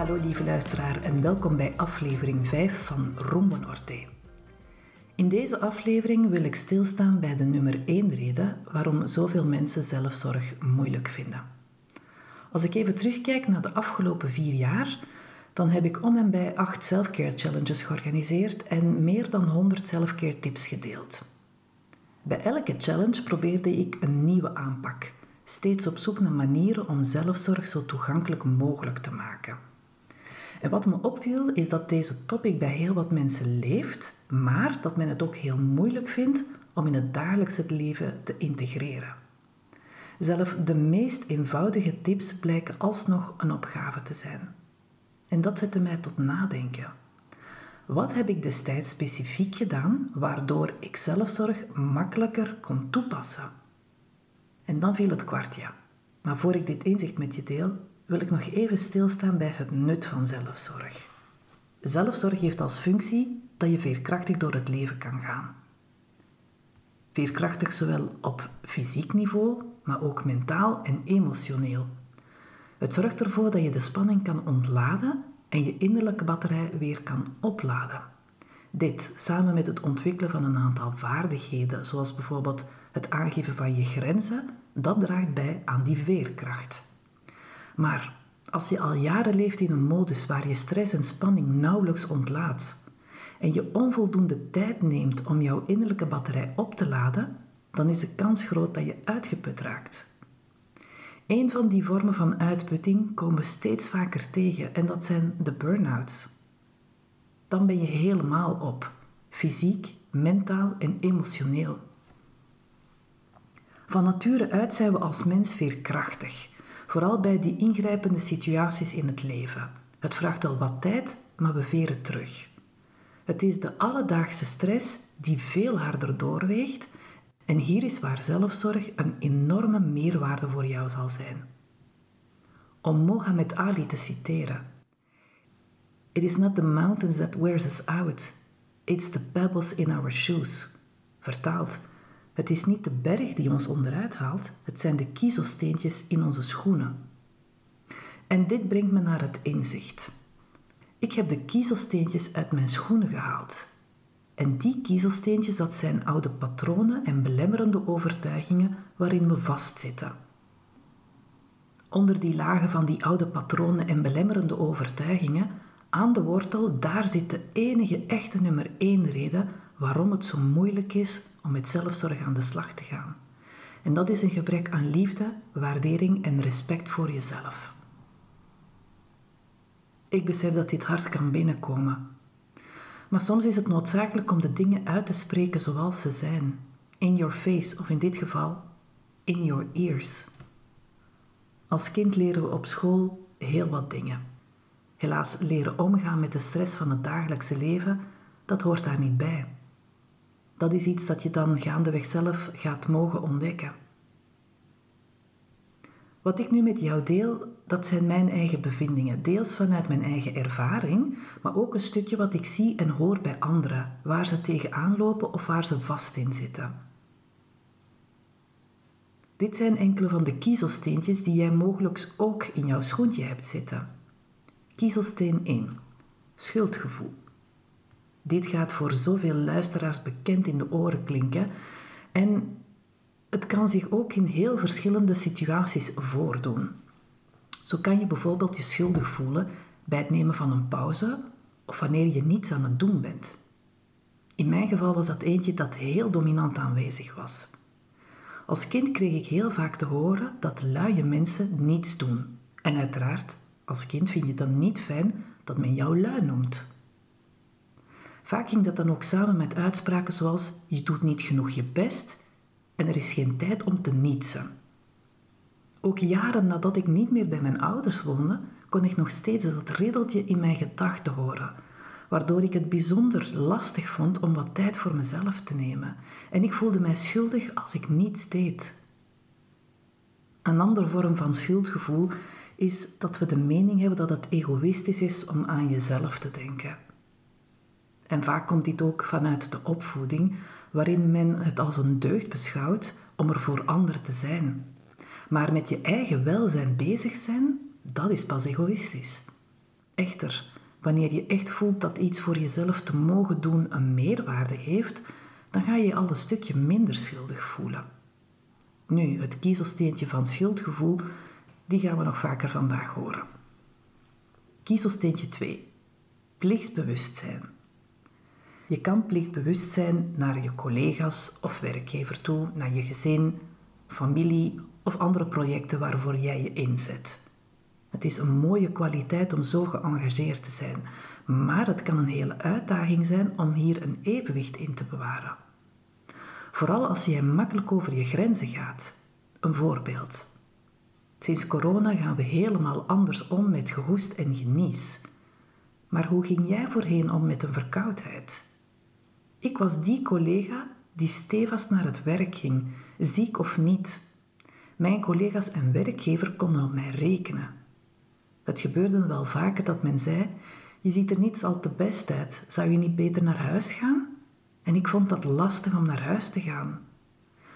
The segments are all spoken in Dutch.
Hallo lieve luisteraar en welkom bij aflevering 5 van Norte. In deze aflevering wil ik stilstaan bij de nummer 1 reden waarom zoveel mensen zelfzorg moeilijk vinden. Als ik even terugkijk naar de afgelopen vier jaar, dan heb ik om en bij acht selfcare challenges georganiseerd en meer dan 100 selfcare tips gedeeld. Bij elke challenge probeerde ik een nieuwe aanpak, steeds op zoek naar manieren om zelfzorg zo toegankelijk mogelijk te maken. En wat me opviel is dat deze topic bij heel wat mensen leeft, maar dat men het ook heel moeilijk vindt om in het dagelijkse leven te integreren. Zelf de meest eenvoudige tips blijken alsnog een opgave te zijn. En dat zette mij tot nadenken. Wat heb ik destijds specifiek gedaan waardoor ik zelfzorg makkelijker kon toepassen? En dan viel het kwartje. Maar voor ik dit inzicht met je deel, wil ik nog even stilstaan bij het nut van zelfzorg. Zelfzorg heeft als functie dat je veerkrachtig door het leven kan gaan. Veerkrachtig zowel op fysiek niveau, maar ook mentaal en emotioneel. Het zorgt ervoor dat je de spanning kan ontladen en je innerlijke batterij weer kan opladen. Dit samen met het ontwikkelen van een aantal vaardigheden, zoals bijvoorbeeld het aangeven van je grenzen, dat draagt bij aan die veerkracht. Maar als je al jaren leeft in een modus waar je stress en spanning nauwelijks ontlaat en je onvoldoende tijd neemt om jouw innerlijke batterij op te laden, dan is de kans groot dat je uitgeput raakt. Een van die vormen van uitputting komen we steeds vaker tegen en dat zijn de burn-outs. Dan ben je helemaal op, fysiek, mentaal en emotioneel. Van nature uit zijn we als mens veerkrachtig, vooral bij die ingrijpende situaties in het leven. Het vraagt wel wat tijd, maar we veren terug. Het is de alledaagse stress die veel harder doorweegt en hier is waar zelfzorg een enorme meerwaarde voor jou zal zijn. Om Mohammed Ali te citeren: It is not the mountains that wears us out, it's the pebbles in our shoes. Vertaald: Het is niet de berg die ons onderuit haalt, het zijn de kiezelsteentjes in onze schoenen. En dit brengt me naar het inzicht. Ik heb de kiezelsteentjes uit mijn schoenen gehaald en die kiezelsteentjes, dat zijn oude patronen en belemmerende overtuigingen waarin we vastzitten. Onder die lagen van die oude patronen en belemmerende overtuigingen, aan de wortel, daar zit de enige echte nummer één reden waarom het zo moeilijk is om met zelfzorg aan de slag te gaan. En dat is een gebrek aan liefde, waardering en respect voor jezelf. Ik besef dat dit hard kan binnenkomen, maar soms is het noodzakelijk om de dingen uit te spreken zoals ze zijn. In your face, of in dit geval, in your ears. Als kind leren we op school heel wat dingen. Helaas leren omgaan met de stress van het dagelijkse leven, dat hoort daar niet bij. Dat is iets dat je dan gaandeweg zelf gaat mogen ontdekken. Wat ik nu met jou deel, dat zijn mijn eigen bevindingen, deels vanuit mijn eigen ervaring, maar ook een stukje wat ik zie en hoor bij anderen, waar ze tegenaan lopen of waar ze vast in zitten. Dit zijn enkele van de kiezelsteentjes die jij mogelijk ook in jouw schoentje hebt zitten. Kiezelsteen 1. Schuldgevoel. Dit gaat voor zoveel luisteraars bekend in de oren klinken en het kan zich ook in heel verschillende situaties voordoen. Zo kan je bijvoorbeeld je schuldig voelen bij het nemen van een pauze of wanneer je niets aan het doen bent. In mijn geval was dat eentje dat heel dominant aanwezig was. Als kind kreeg ik heel vaak te horen dat luie mensen niets doen. En uiteraard, als kind vind je het dan niet fijn dat men jou lui noemt. Vaak ging dat dan ook samen met uitspraken zoals je doet niet genoeg je best en er is geen tijd om te nietsen. Ook jaren nadat ik niet meer bij mijn ouders woonde, kon ik nog steeds dat riddeltje in mijn gedachten horen, waardoor ik het bijzonder lastig vond om wat tijd voor mezelf te nemen. En ik voelde mij schuldig als ik niets deed. Een andere vorm van schuldgevoel is dat we de mening hebben dat het egoïstisch is om aan jezelf te denken. En vaak komt dit ook vanuit de opvoeding, waarin men het als een deugd beschouwt om er voor anderen te zijn. Maar met je eigen welzijn bezig zijn, dat is pas egoïstisch. Echter, wanneer je echt voelt dat iets voor jezelf te mogen doen een meerwaarde heeft, dan ga je je al een stukje minder schuldig voelen. Nu, het kiezelsteentje van schuldgevoel, die gaan we nog vaker vandaag horen. Kiezelsteentje 2. Plichtsbewustzijn. Je kan plichtbewust zijn naar je collega's of werkgever toe, naar je gezin, familie of andere projecten waarvoor jij je inzet. Het is een mooie kwaliteit om zo geëngageerd te zijn, maar het kan een hele uitdaging zijn om hier een evenwicht in te bewaren. Vooral als jij makkelijk over je grenzen gaat. Een voorbeeld. Sinds corona gaan we helemaal anders om met gehoest en genies. Maar hoe ging jij voorheen om met een verkoudheid? Ik was die collega die stevast naar het werk ging, ziek of niet. Mijn collega's en werkgever konden op mij rekenen. Het gebeurde wel vaker dat men zei: Je ziet er niet al te best uit, zou je niet beter naar huis gaan? En ik vond dat lastig om naar huis te gaan.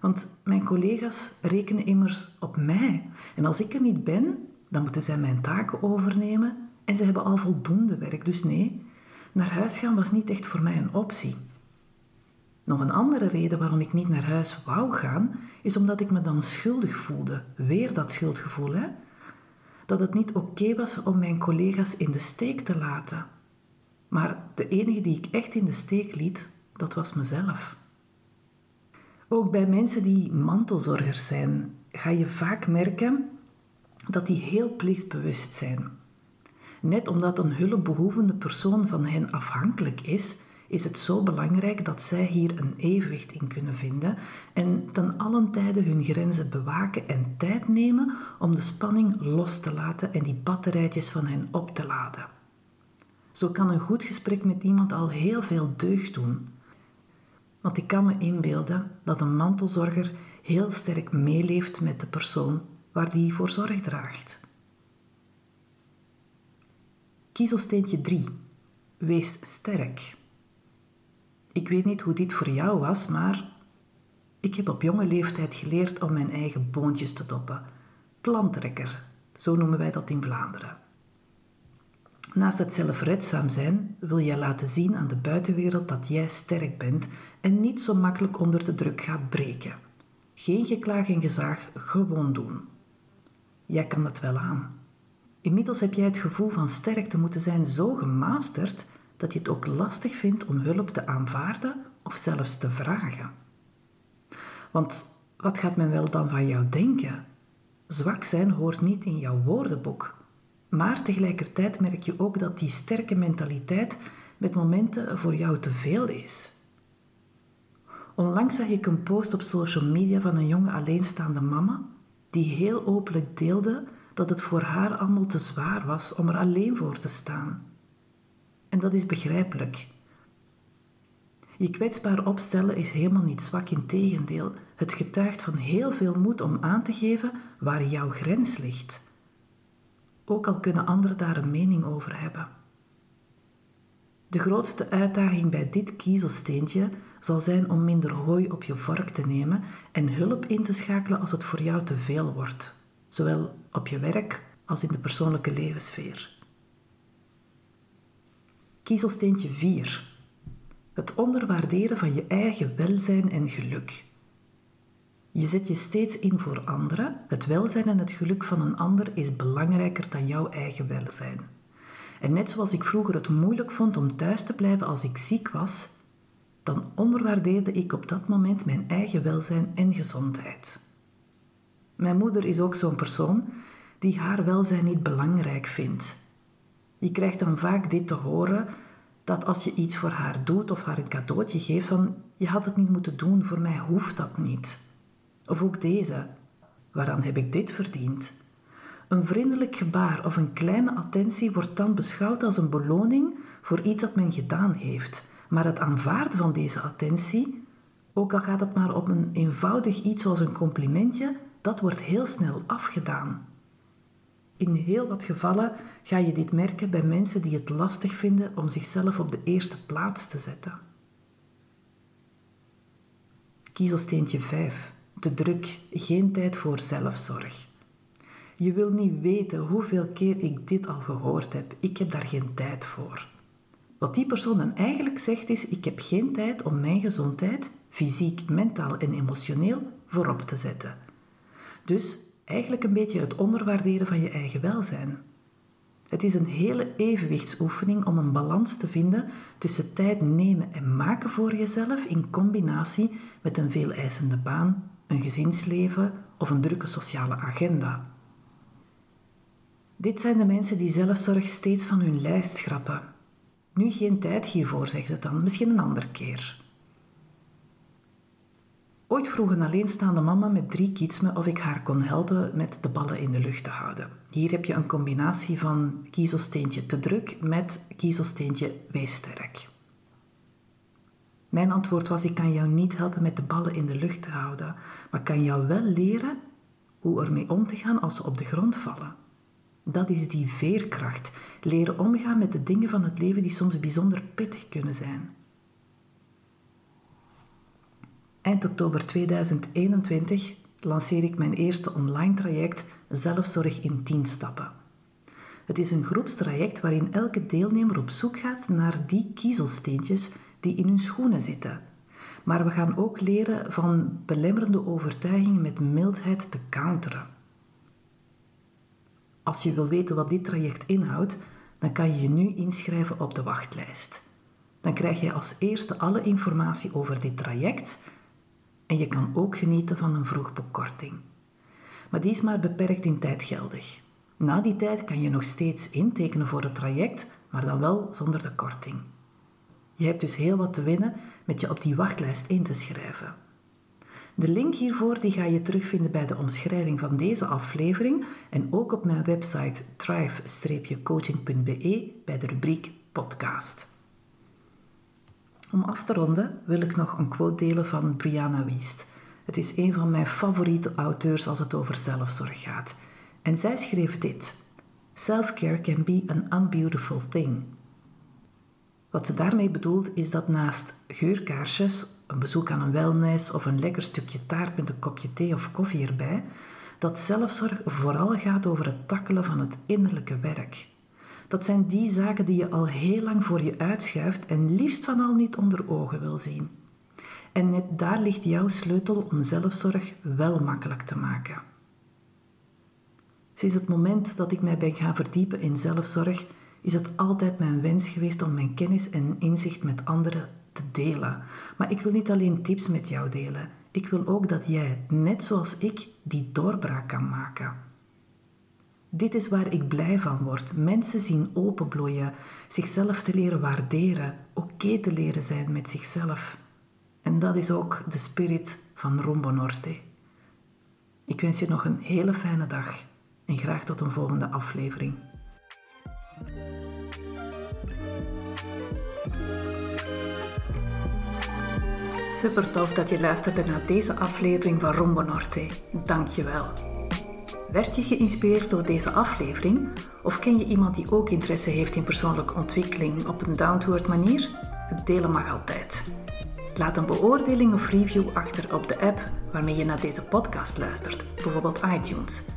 Want mijn collega's rekenen immers op mij. En als ik er niet ben, dan moeten zij mijn taken overnemen en ze hebben al voldoende werk. Dus nee, naar huis gaan was niet echt voor mij een optie. Nog een andere reden waarom ik niet naar huis wou gaan, is omdat ik me dan schuldig voelde. Weer dat schuldgevoel, hè? Dat het niet oké was om mijn collega's in de steek te laten. Maar de enige die ik echt in de steek liet, dat was mezelf. Ook bij mensen die mantelzorgers zijn, ga je vaak merken dat die heel plichtsbewust zijn. Net omdat een hulpbehoevende persoon van hen afhankelijk is, is het zo belangrijk dat zij hier een evenwicht in kunnen vinden en ten allen tijde hun grenzen bewaken en tijd nemen om de spanning los te laten en die batterijtjes van hen op te laden. Zo kan een goed gesprek met iemand al heel veel deugd doen. Want ik kan me inbeelden dat een mantelzorger heel sterk meeleeft met de persoon waar die voor zorg draagt. Kiezelsteentje 3. Wees sterk. Ik weet niet hoe dit voor jou was, maar ik heb op jonge leeftijd geleerd om mijn eigen boontjes te doppen. Plantrekker, zo noemen wij dat in Vlaanderen. Naast het zelfredzaam zijn wil jij laten zien aan de buitenwereld dat jij sterk bent en niet zo makkelijk onder de druk gaat breken. Geen geklaag en gezaag, gewoon doen. Jij kan het wel aan. Inmiddels heb jij het gevoel van sterk te moeten zijn zo gemasterd dat je het ook lastig vindt om hulp te aanvaarden of zelfs te vragen. Want wat gaat men wel dan van jou denken? Zwak zijn hoort niet in jouw woordenboek. Maar tegelijkertijd merk je ook dat die sterke mentaliteit met momenten voor jou te veel is. Onlangs zag ik een post op social media van een jonge alleenstaande mama die heel openlijk deelde dat het voor haar allemaal te zwaar was om er alleen voor te staan. En dat is begrijpelijk. Je kwetsbaar opstellen is helemaal niet zwak, in tegendeel. Het getuigt van heel veel moed om aan te geven waar jouw grens ligt. Ook al kunnen anderen daar een mening over hebben. De grootste uitdaging bij dit kiezelsteentje zal zijn om minder hooi op je vork te nemen en hulp in te schakelen als het voor jou te veel wordt, zowel op je werk als in de persoonlijke levenssfeer. Kiezelsteentje 4. Het onderwaarderen van je eigen welzijn en geluk. Je zet je steeds in voor anderen. Het welzijn en het geluk van een ander is belangrijker dan jouw eigen welzijn. En net zoals ik vroeger het moeilijk vond om thuis te blijven als ik ziek was, dan onderwaardeerde ik op dat moment mijn eigen welzijn en gezondheid. Mijn moeder is ook zo'n persoon die haar welzijn niet belangrijk vindt. Je krijgt dan vaak dit te horen dat als je iets voor haar doet of haar een cadeautje geeft van je had het niet moeten doen, voor mij hoeft dat niet. Of ook deze, waaraan heb ik dit verdiend? Een vriendelijk gebaar of een kleine attentie wordt dan beschouwd als een beloning voor iets dat men gedaan heeft. Maar het aanvaarden van deze attentie, ook al gaat het maar op een eenvoudig iets zoals een complimentje, dat wordt heel snel afgedaan. In heel wat gevallen ga je dit merken bij mensen die het lastig vinden om zichzelf op de eerste plaats te zetten. Kiezelsteentje 5. Te druk, geen tijd voor zelfzorg. Je wil niet weten hoeveel keer ik dit al gehoord heb. Ik heb daar geen tijd voor. Wat die persoon dan eigenlijk zegt is: ik heb geen tijd om mijn gezondheid, fysiek, mentaal en emotioneel, voorop te zetten. Dus eigenlijk een beetje het onderwaarderen van je eigen welzijn. Het is een hele evenwichtsoefening om een balans te vinden tussen tijd nemen en maken voor jezelf in combinatie met een veel eisende baan, een gezinsleven of een drukke sociale agenda. Dit zijn de mensen die zelfzorg steeds van hun lijst schrappen. Nu geen tijd hiervoor, zegt het dan, misschien een andere keer. Ooit vroeg een alleenstaande mama met drie kids me of ik haar kon helpen met de ballen in de lucht te houden. Hier heb je een combinatie van kiezelsteentje te druk met kiezelsteentje wees sterk. Mijn antwoord was: ik kan jou niet helpen met de ballen in de lucht te houden, maar kan jou wel leren hoe ermee om te gaan als ze op de grond vallen. Dat is die veerkracht, leren omgaan met de dingen van het leven die soms bijzonder pittig kunnen zijn. Eind oktober 2021 lanceer ik mijn eerste online traject Zelfzorg in 10 stappen. Het is een groepstraject waarin elke deelnemer op zoek gaat naar die kiezelsteentjes die in hun schoenen zitten. Maar we gaan ook leren van belemmerende overtuigingen met mildheid te counteren. Als je wil weten wat dit traject inhoudt, dan kan je je nu inschrijven op de wachtlijst. Dan krijg je als eerste alle informatie over dit traject en je kan ook genieten van een vroegboekkorting. Maar die is maar beperkt in tijd geldig. Na die tijd kan je nog steeds intekenen voor het traject, maar dan wel zonder de korting. Je hebt dus heel wat te winnen met je op die wachtlijst in te schrijven. De link hiervoor die ga je terugvinden bij de omschrijving van deze aflevering en ook op mijn website thrive-coaching.be bij de rubriek podcast. Om af te ronden wil ik nog een quote delen van Brianna Wiest. Het is een van mijn favoriete auteurs als het over zelfzorg gaat. En zij schreef dit: Self-care can be an unbeautiful thing. Wat ze daarmee bedoelt is dat naast geurkaarsjes, een bezoek aan een wellness of een lekker stukje taart met een kopje thee of koffie erbij, dat zelfzorg vooral gaat over het takkelen van het innerlijke werk. Dat zijn die zaken die je al heel lang voor je uitschuift en liefst van al niet onder ogen wil zien. En net daar ligt jouw sleutel om zelfzorg wel makkelijk te maken. Sinds het moment dat ik mij ben gaan verdiepen in zelfzorg, is het altijd mijn wens geweest om mijn kennis en inzicht met anderen delen. Maar ik wil niet alleen tips met jou delen. Ik wil ook dat jij, net zoals ik, die doorbraak kan maken. Dit is waar ik blij van word. Mensen zien openbloeien, zichzelf te leren waarderen, oké te leren zijn met zichzelf. En dat is ook de spirit van Rombo Norte. Ik wens je nog een hele fijne dag en graag tot een volgende aflevering. Super tof dat je luisterde naar deze aflevering van Rombo Norte. Dank je wel. Werd je geïnspireerd door deze aflevering? Of ken je iemand die ook interesse heeft in persoonlijke ontwikkeling op een down-to-earth manier? Het delen mag altijd. Laat een beoordeling of review achter op de app waarmee je naar deze podcast luistert, bijvoorbeeld iTunes.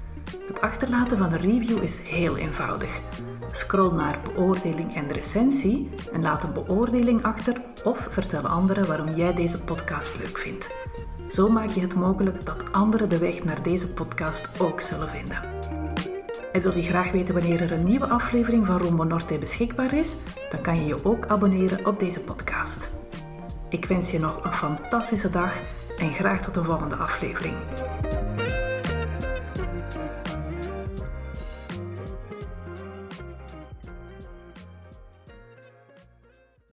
Het achterlaten van een review is heel eenvoudig. Scroll naar beoordeling en recensie en laat een beoordeling achter of vertel anderen waarom jij deze podcast leuk vindt. Zo maak je het mogelijk dat anderen de weg naar deze podcast ook zullen vinden. En wil je graag weten wanneer er een nieuwe aflevering van Rombo Norte beschikbaar is? Dan kan je je ook abonneren op deze podcast. Ik wens je nog een fantastische dag en graag tot de volgende aflevering.